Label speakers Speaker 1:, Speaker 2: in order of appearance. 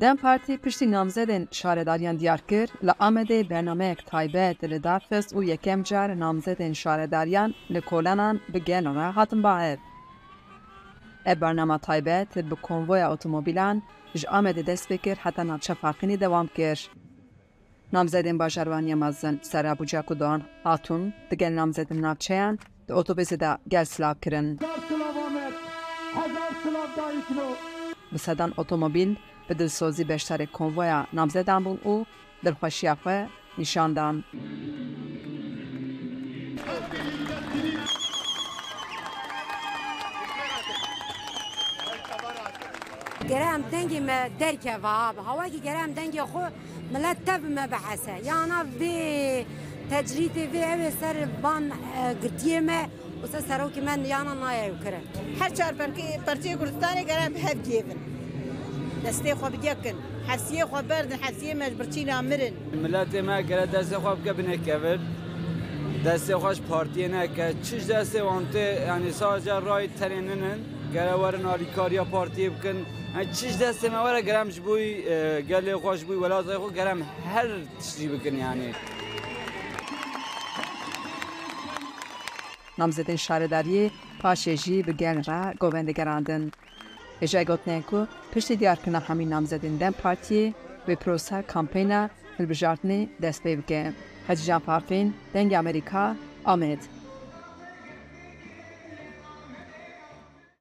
Speaker 1: Dem Partî piştî namzedên şaredariyan diyar kir li Amedê bernameyek taybet li dafist û yekem car namzedên şaredariyan li kolanan bi gelên re hatin bahev. Ev bernama taybet bi konvoya otomobîlan ji Amedê dest pê kir heta navçefarxînî dewam kir. Namzedên bajarvaniya mezin sera bûca ku dan hatun digel namzedên navçeyan di otobüsê de gel silav kirin. Bi sedan otomobîl bi dilsozî beşdarê konvoya namzedan bûn û dilxweşiya xwe nîşan dan.
Speaker 2: گرم دنگی ما درک و آب هوا که گرم دنگی خو ملت تب ما بحثه یانا وی تجرید وی اوی سر بان گرتیه ما و سر سرو که من یانا نایه کرد
Speaker 3: هر چهار پرکی پرچه کردستانی گرم هف گیفن دسته خو بگیکن حسیه خو بردن حسیه مجبرچی نامرن.
Speaker 4: ملت ما گره دست خواب که بینه کبر دست خوش پارتی نکه. چیش دست وانته؟ یعنی ساجا رای تریننن گره ورن آلیکاریا پارتی بکن. چیش دست ما وره گرمش بوی گله خوش بوی ولا زای خو گرم هر تشتی بکن یعنی
Speaker 1: Namzedên şaredariyê paşê jî bi gel re govendegerandin. Hêja gotinê ku piştî diyarkirina hemî namzedên dem partiyê wê prosa kampeyna hilbijartinê dest pê bike. Hacı Can Farfên, Dengê Amerîka.